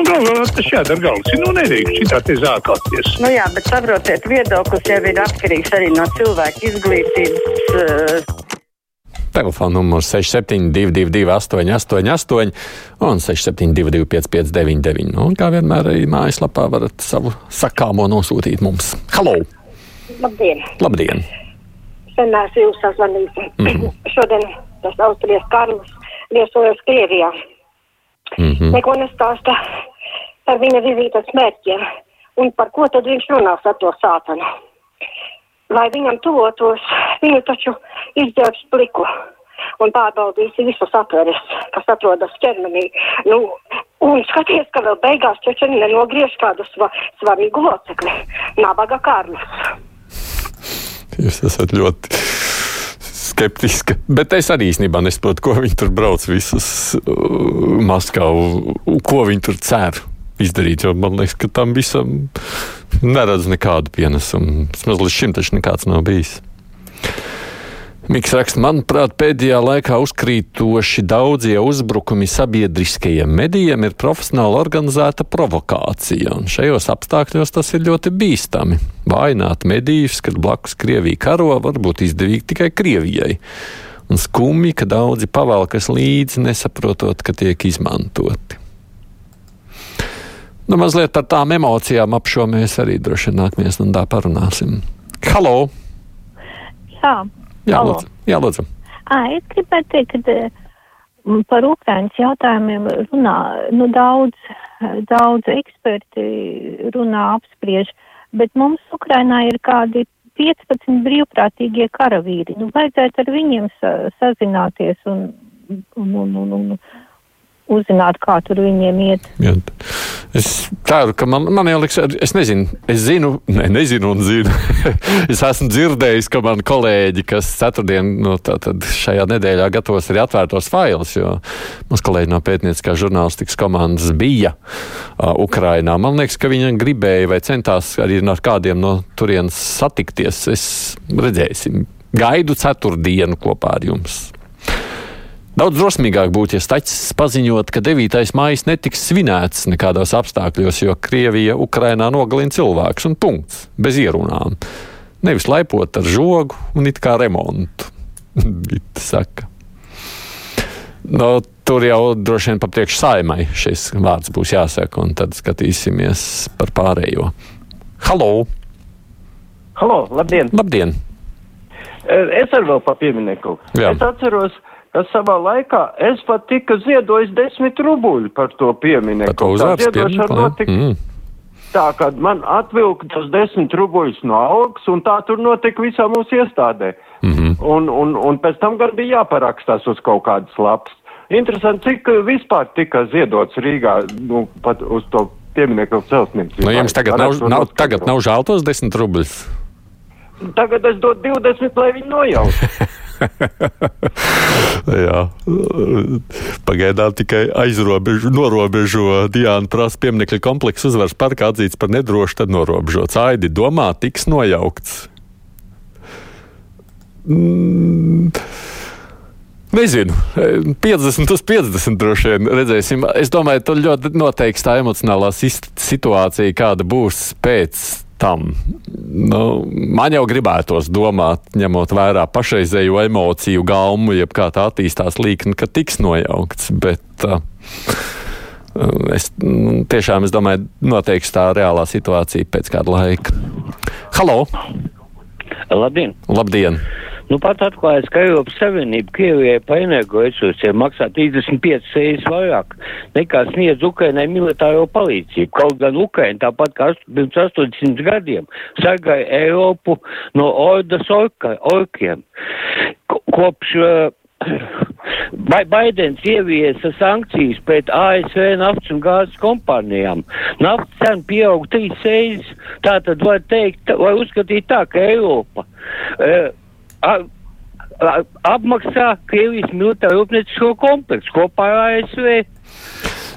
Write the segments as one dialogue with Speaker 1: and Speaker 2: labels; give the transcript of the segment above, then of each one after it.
Speaker 1: nu, galvā tas jādara galvas. Nu, nedrīkst šitā te zākāties.
Speaker 2: Nu jā, bet saprotiet, viedoklis jau ir atkarīgs arī no cilvēka izglītības. Uh,
Speaker 3: Telefona numurs 6722, 888, un 672, 559, nu, un kā vienmēr arī mājaslapā varat savu sakāmo nosūtīt mums. Halo!
Speaker 4: Labdien!
Speaker 3: Labdien!
Speaker 4: Sen esmu jūs sazvanījis. Mm -hmm. Šodien tas Austrijas Karls viesojas Krievijā. Mm -hmm. Neko nestāsta par viņa vizītes mērķiem un par ko tad viņš runās ar to sātanu. Lai viņam tuvotos, viņu taču izģērbs pliku un pārbaudīs visus atveres, kas atrodas ķermenī. Nu, un skaties, ka vēl beigās taču nenogriež kādu sva, svarīgu locekli - nabaga Kārlis.
Speaker 3: Jūs esat ļoti skeptiska. Bet es arī īstenībā nesaprotu, ko viņi tur brauc visus uh, Maskavu, ko viņi tur cer izdarīt. Jo man liekas, ka tam visam neredz nekādu pienesumu. Vismaz līdz šim taču nekāds nav bijis. Miks raksta, manuprāt, pēdējā laikā uzkrītoši daudzie uzbrukumi sabiedriskajiem medijiem ir profesionāli organizēta provokācija, un šajos apstākļos tas ir ļoti bīstami. Vainot medijus, kad blakus Krievija karo, var būt izdevīgi tikai Krievijai. Un skumji, ka daudzi pavalkas līdzi, nesaprotot, ka tiek izmantoti. Nu, mazliet par tām emocijām ap šo mēs arī droši vien nākamajā stundā parunāsim. Halo!
Speaker 5: Jā,
Speaker 3: Jā, lūdzu. Jā, lūdzu.
Speaker 5: À, es gribētu teikt, ka m, par Ukrainas jautājumiem runā nu, daudz, daudz eksperti runā apspriež, bet mums Ukrainā ir kādi 15 brīvprātīgie karavīri. Nu, vajadzētu ar viņiem sa sazināties un, un, un, un, un uzzināt, kā tur viņiem iet.
Speaker 3: Jā. Es ceru, ka man, man jau liks, es nezinu, es zinu, ne, nezinu un zinu. es esmu dzirdējis, ka man kolēģi, kas ceturtdien, no tā, tad šajā nedēļā gatavos arī atvērtos failus, jo mums kolēģi no pētnieciskā žurnālistikas komandas bija uh, Ukrainā. Man liekas, ka viņi gribēja vai centās arī ar kādiem no turienes satikties. Es redzēsim. Gaidu ceturtdienu kopā ar jums. Daudz drosmīgāk būtu, ja Stačs paziņot, ka 9. maija netiks svinēts nekādos apstākļos, jo Krievija Ukrainā nogalina cilvēkus un punkts, bez ierunām. Nevis laipot ar žogu un it kā remontu. Vita saka. No, tur jau droši vien papriekš saimai šis vārds būs jāsaka, un tad skatīsimies par pārējo. Halo!
Speaker 6: Halo, labdien!
Speaker 3: Labdien!
Speaker 6: Es arī vēl pa pieminieku.
Speaker 3: Jā.
Speaker 6: Es atceros, ka savā laikā es pat tika ziedojis desmit rubuļu par to pieminieku.
Speaker 3: Par to
Speaker 6: ziedošana
Speaker 3: pieminieku,
Speaker 6: notika
Speaker 3: mm.
Speaker 6: tā, man atvilka tos desmit rubuļus no algas, un tā tur notika visā mūsu iestādē.
Speaker 3: Mm -hmm.
Speaker 6: Un, un, un pēc tam gan bija jāparakstās uz kaut kādas lapas. Interesanti, cik vispār tika ziedots Rīgā, nu, pat uz to pieminieku celtniecību.
Speaker 3: Nu, jums tagad nav, nav, tagad nav žēl tos desmit rubļus.
Speaker 6: Tagad es dodu 20, lai viņi nojauc.
Speaker 3: Jā, pagaidām tikai aizrobežo, norobežo Diāna prasa pieminiekļa kompleksu uzvaras parkā atzīts par nedrošu, tad norobežots. Aidi domā, tiks nojaukts. Mm. Nezinu, 50 uz 50 droši vien redzēsim. Es domāju, tur ļoti noteiks tā emocionālā situācija, kāda būs pēc tam. Nu, man jau gribētos domāt, ņemot vērā pašreizējo emociju gaumu, jeb kā tā attīstās līkni, ka tiks nojaukts. Bet uh, es nu, tiešām es domāju, noteiks tā reālā situācija pēc kāda laika. Halo!
Speaker 7: Labdien!
Speaker 3: Labdien!
Speaker 7: Nu, pat atklājas, ka Eiropas Savienība Krievijai par energoresursiem maksā 35 reizes vairāk nekā sniedz Ukrainai militāro palīdzību. Kaut gan Ukraina tāpat kā pirms 800 gadiem sargāja Eiropu no ordas orka, orkiem. Ko- Kopš uh, Ba- Baidens ieviesa sankcijas pret ASV naftas un gāzes kompānijām. Naftas cena pieauga trīs reizes. Tā tad var teikt, var uzskatīt tā, ka Eiropa a- apmaksā Krievijas militāro rūpniecisko kompleksu kopā ar ASV.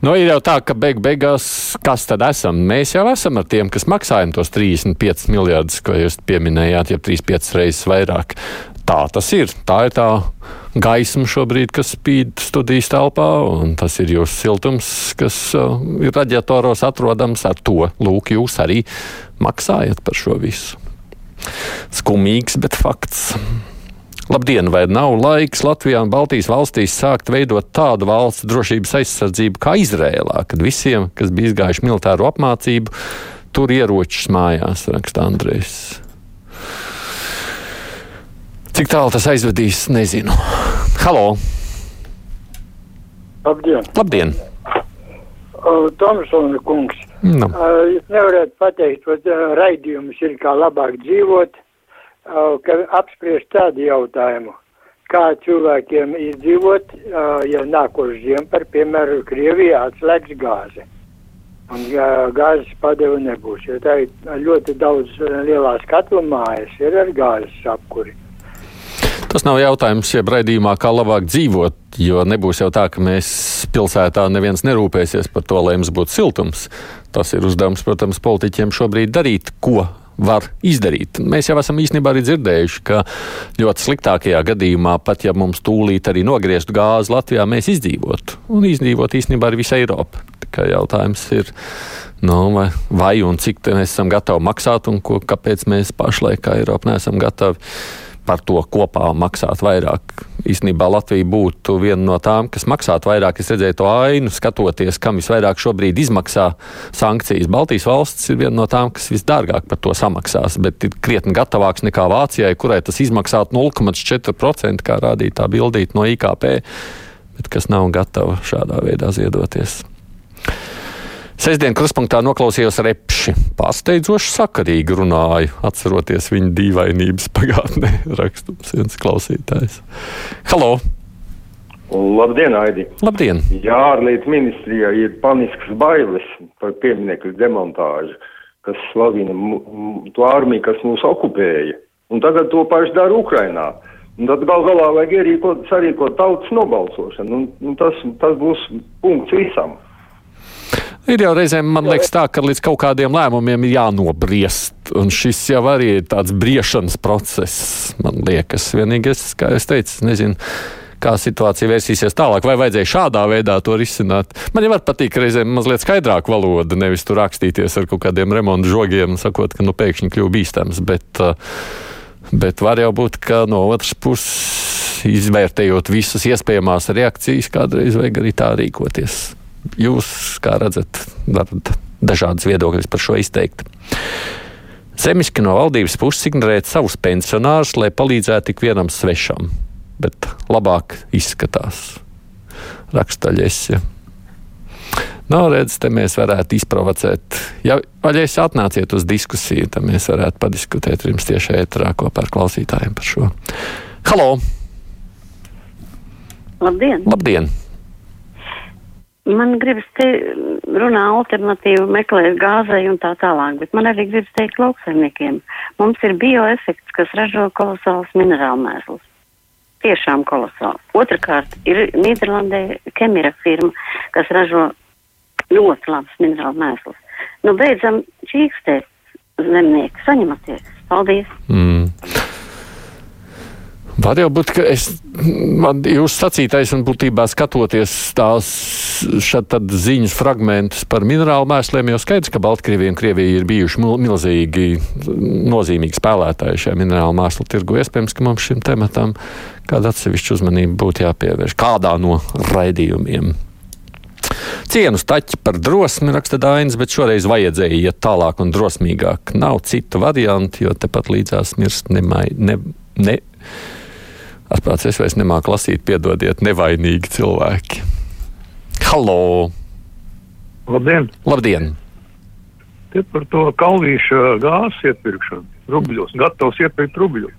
Speaker 3: Nu, ir jau tā, ka beig beigās, kas tad esam? Mēs jau esam ar tiem, kas maksājam tos 35 miljardus, ko jūs pieminējāt, jau 35 reizes vairāk. Tā tas ir. Tā ir tā gaisma šobrīd, kas spīd studijas telpā, un tas ir jūsu siltums, kas uh, ir radiatoros atrodams. Ar to lūk, jūs arī maksājat par šo visu. Skumīgs, bet fakts. Labdien, vai nav laiks Latvijā un Baltijas valstīs sākt veidot tādu valsts drošības aizsardzību kā Izrēlā, kad visiem, kas bija izgājuši militāro apmācību, tur ieročus mājās, raksta Andrejs. Cik tālu tas aizvedīs, nezinu. Halo!
Speaker 8: Labdien!
Speaker 3: Labdien.
Speaker 8: Uh, Tomsona kungs,
Speaker 3: Nu.
Speaker 8: jūs nevarat pateikt, vai raidījums ir kā labāk dzīvot, ka apspriest tādu jautājumu, kā cilvēkiem izdzīvot, ja nākošu ziemu, par piemēru, Krievijā atslēgs gāzi. Un gāzes padevu nebūs, jo tā ir ļoti daudz lielās katlu mājas ir ar gāzes apkuri.
Speaker 3: Tas nav jautājums, ja raidījumā, kā labāk dzīvot, jo nebūs jau tā, ka mēs pilsētā neviens nerūpēsies par to, lai mums būtu siltums. Tas ir uzdevums, protams, politiķiem šobrīd darīt, ko var izdarīt. Mēs jau esam īstenībā arī dzirdējuši, ka ļoti sliktākajā gadījumā, pat ja mums tūlīt arī nogrieztu gāzi Latvijā, mēs izdzīvotu. Un izdzīvot īstenībā arī visa Eiropa. Tikai jautājums ir, nu, vai, vai un cik mēs esam gatavi maksāt un ko, kāpēc mēs pašlaik kā Eiropa neesam gatavi par to kopā maksāt vairāk. Īstenībā Latvija būtu viena no tām, kas maksātu vairāk. Es redzēju to ainu, skatoties, kam visvairāk šobrīd izmaksā sankcijas. Baltijas valsts ir viena no tām, kas visdārgāk par to samaksās, bet ir krietni gatavāks nekā Vācijai, kurai tas izmaksātu 0,4%, kā rādīja tā bildīt no IKP, bet kas nav gatava šādā veidā ziedoties. Sestdien kruspunktā noklausījos repši. Pārsteidzoši sakarīgi runāju, atceroties viņa dīvainības pagātnē, rakstums viens klausītājs. Halo!
Speaker 9: Labdien, Aidi!
Speaker 3: Labdien!
Speaker 9: Jā, ārlietu ministrijā ir panisks bailes par pieminiektu demontāžu, kas slavina to armiju, kas mūs okupēja. Un tagad to pašu dara Ukrainā. Un tad gal galā vajag ierīkot, sarīkot tautas nobalsošanu. Un, un tas, tas būs punkts visam.
Speaker 3: Ir jau reizēm, man liekas, tā, ka līdz kaut kādiem lēmumiem ir jānobriest. Un šis jau arī ir tāds briešanas process, man liekas. Vienīgais, kā es teicu, nezinu. Kā situācija vērsīsies tālāk, vai vajadzēja šādā veidā to risināt? Man jau patīk reizēm mazliet skaidrāka valoda, nevis tur rakstīties ar kaut kādiem remontu žogiem, sakot, ka nu pēkšņi kļuva bīstams. Bet, uh, bet var jau būt, ka no otras puses, izvērtējot visas iespējamās reakcijas, kādreiz vajag arī tā rīkoties. Jūs, kā redzat, varat dažādas viedokļas par šo izteikt. Zemiski no valdības puses ignorēt savus pensionārus, lai palīdzētu ik vienam svešam, bet labāk izskatās. Rakstaļies. Ja. Nu, redz, te mēs varētu izprovocēt. Ja vaļais atnāciet uz diskusiju, tad mēs varētu padiskutēt ar jums tieši ētrā kopā ar klausītājiem par šo. Halo!
Speaker 2: Labdien!
Speaker 3: Labdien!
Speaker 2: Man gribas te runā alternatīvu meklēt gāzei un tā tālāk, bet man arī gribas teikt lauksaimniekiem. Mums ir bioefekts, kas ražo kolosāls minerālu mēslus. Tiešām kolosāls. Otrakārt, ir Nīderlandē Kemira firma, kas ražo ļoti labus minerālu mēslus. Nu, beidzam čīkstēt zemnieki, saņematies. Paldies!
Speaker 3: Mm. Var jau būt, ka es, man jūs sacītais un būtībā skatoties tās šad tad ziņas fragmentus par minerālu mēsliem, jau skaidrs, ka Baltkrievija un Krievija ir bijuši mil- milzīgi nozīmīgi spēlētāji šajā minerālu mēslu tirgu. Iespējams, ka mums šim tematam kāda atsevišķa uzmanība būtu jāpievērš kādā no raidījumiem. Cienu staķi par drosmi raksta Dainis, bet šoreiz vajadzēja iet tālāk un drosmīgāk. Nav citu variantu, jo tepat līdzās mirst nemai, ne, ne, Atpēc es vairs nemāku lasīt, piedodiet, nevainīgi cilvēki. Halo!
Speaker 1: Labdien!
Speaker 3: Labdien!
Speaker 1: Te par to kalvīšu gāzes iepirkšanu. Rubļos, gatavs iepirkt rubļos.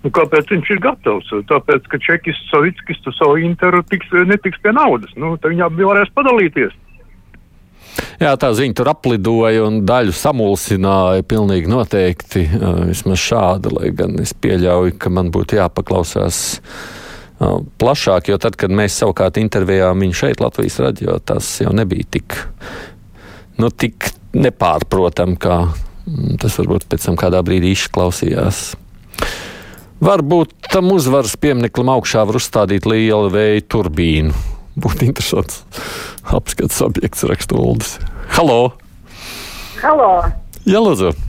Speaker 1: Nu, kāpēc viņš ir gatavs? Tāpēc, ka Čekis, Savickis, tu savu interu tiks, netiks pie naudas. Nu, tad viņām bija varēs padalīties.
Speaker 3: Jā, tā ziņa tur aplidoja un daļu samulsināja. Pilnīgi noteikti uh, vismaz šāda, lai gan es pieļauju, ka man būtu jāpaklausās uh, plašāk, jo tad, kad mēs savukārt intervijām viņu šeit, Latvijas radio, tas jau nebija tik, nu, tik nepārprotam, kā mm, tas varbūt pēc tam kādā brīdī izklausījās. Varbūt tam uzvaras piemineklim augšā var uzstādīt lielu vēja turbīnu. Būtu interesants apskats objekts rakstuldes. Halo!
Speaker 10: Halo!
Speaker 3: Jā, lūdzu!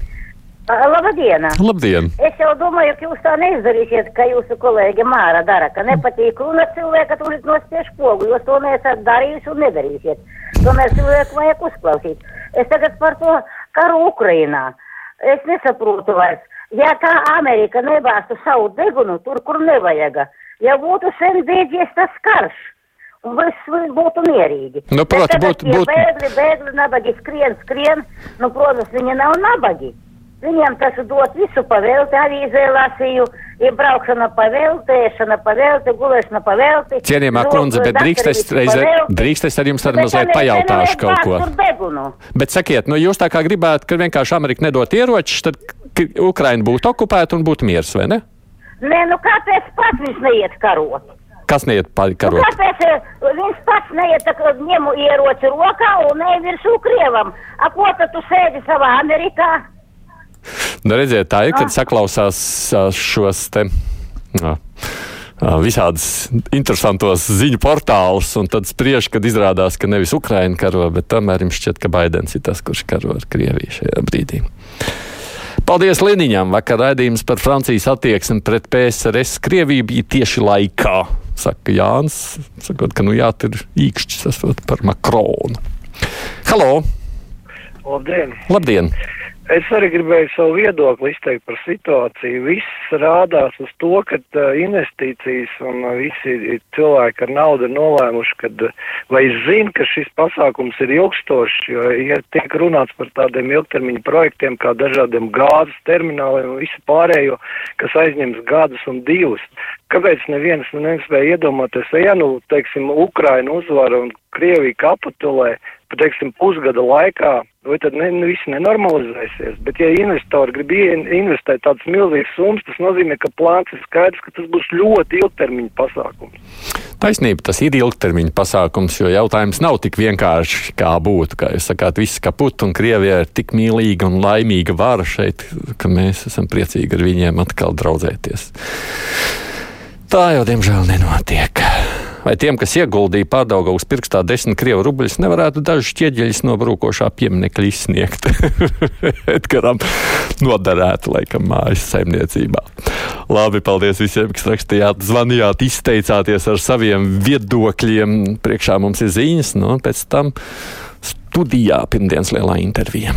Speaker 10: Labdien!
Speaker 3: Labdien!
Speaker 10: Es jau domāju, ka jūs tā neizdarīsiet, ka jūsu kolēģi Māra dara, ka nepatīk runa cilvēka, ir nospiež pogu, jūs to neesat darījuši un nedarīsiet. Tomēr cilvēku vajag uzklausīt. Es tagad par to karu Ukrainā. Es nesaprotu vairs. Ja tā Amerika nebāztu savu degunu tur, kur nevajaga, ja būtu sen beidzies tas karš, viss būtu mierīgi.
Speaker 3: Nu, proti, būtu, būtu...
Speaker 10: Bēgli, bēgli, nabagi skrien, skrien, nu, protams, viņi nav nabagi. Viņiem tas dot visu pavelti, avīzē lasīju, ir braukšana pavelti, ēšana pavelti, gulēšana pavelti.
Speaker 3: Cienījamā kundze, bet drīkst es, reize, drīkst es ar jums tad mazliet pajautāšu kaut ko. Bet sakiet, nu jūs tā kā gribētu, ka vienkārši Amerika nedot ieročus, tad Ukraina būtu okupēta un būtu miers, vai ne?
Speaker 10: Nē, nu kāpēc pats viņš neiet karot?
Speaker 3: Kas neiet karot?
Speaker 10: Nu, kāpēc eh, viņš pats neiet, tā, ņemu ieroci rokā un nevirsū Krievam? A, ko tad tu sēdi savā Amerikā?
Speaker 3: Nu, redziet, tā ir, kad ah. saklausās šos te. Jā. Visādus interesantos ziņu portālus, un tad spriež, kad izrādās, ka nevis Ukraiņa karo, bet tomēr jums šķiet, ka Baidens ir tas, kurš karo ar Krieviju šajā brīdī. Paldies Liniņam! Vakar raidījums par Francijas attieksmi pret PSRS Krieviju bija tieši laikā, saka Jānis, sakot, ka nu jā, tur īkšķis esot par Makronu. Halo!
Speaker 11: Labdien!
Speaker 3: Labdien!
Speaker 11: Es arī gribēju savu viedokli izteikt par situāciju. Viss rādās uz to, ka uh, investīcijas un uh, visi cilvēki ar naudu ir nolēmuši, ka vai zina, ka šis pasākums ir ilgstošs, jo ja tiek runāts par tādiem ilgtermiņa projektiem kā dažādiem gāzes termināliem un visu pārējo, kas aizņems gadus un divus. Kāpēc neviens nu, nespēja iedomāties, ja nu, teiksim, Ukraina uzvara un Krievija kapitulē, teiksim, pusgada laikā, vai tad ne, nu, viss nenormalizēsies. Bet, ja investori grib investēt tādas milzīgas summas, tas nozīmē, ka plāns ir skaidrs, ka tas būs ļoti ilgtermiņa pasākums.
Speaker 3: Taisnība, tas ir ilgtermiņa pasākums, jo jautājums nav tik vienkārši, kā būtu. Kā jūs sakāt, viss kaput un Krievija ir tik mīlīga un laimīga vara šeit, ka mēs esam priecīgi ar viņiem atkal draudzēties. Tā jau, diemžēl, nenotiek vai tiem, kas ieguldīja pārdaugavas pirkstā desmit krievu rubļus, nevarētu dažus ķieģeļus no brūkošā pieminekļa izsniegt. Edgaram noderētu, laikam, mājas saimniecībā. Labi, paldies visiem, kas rakstījāt, zvanījāt, izteicāties ar saviem viedokļiem. Priekšā mums ir ziņas, nu, un pēc tam studijā pirmdienas lielā intervijā.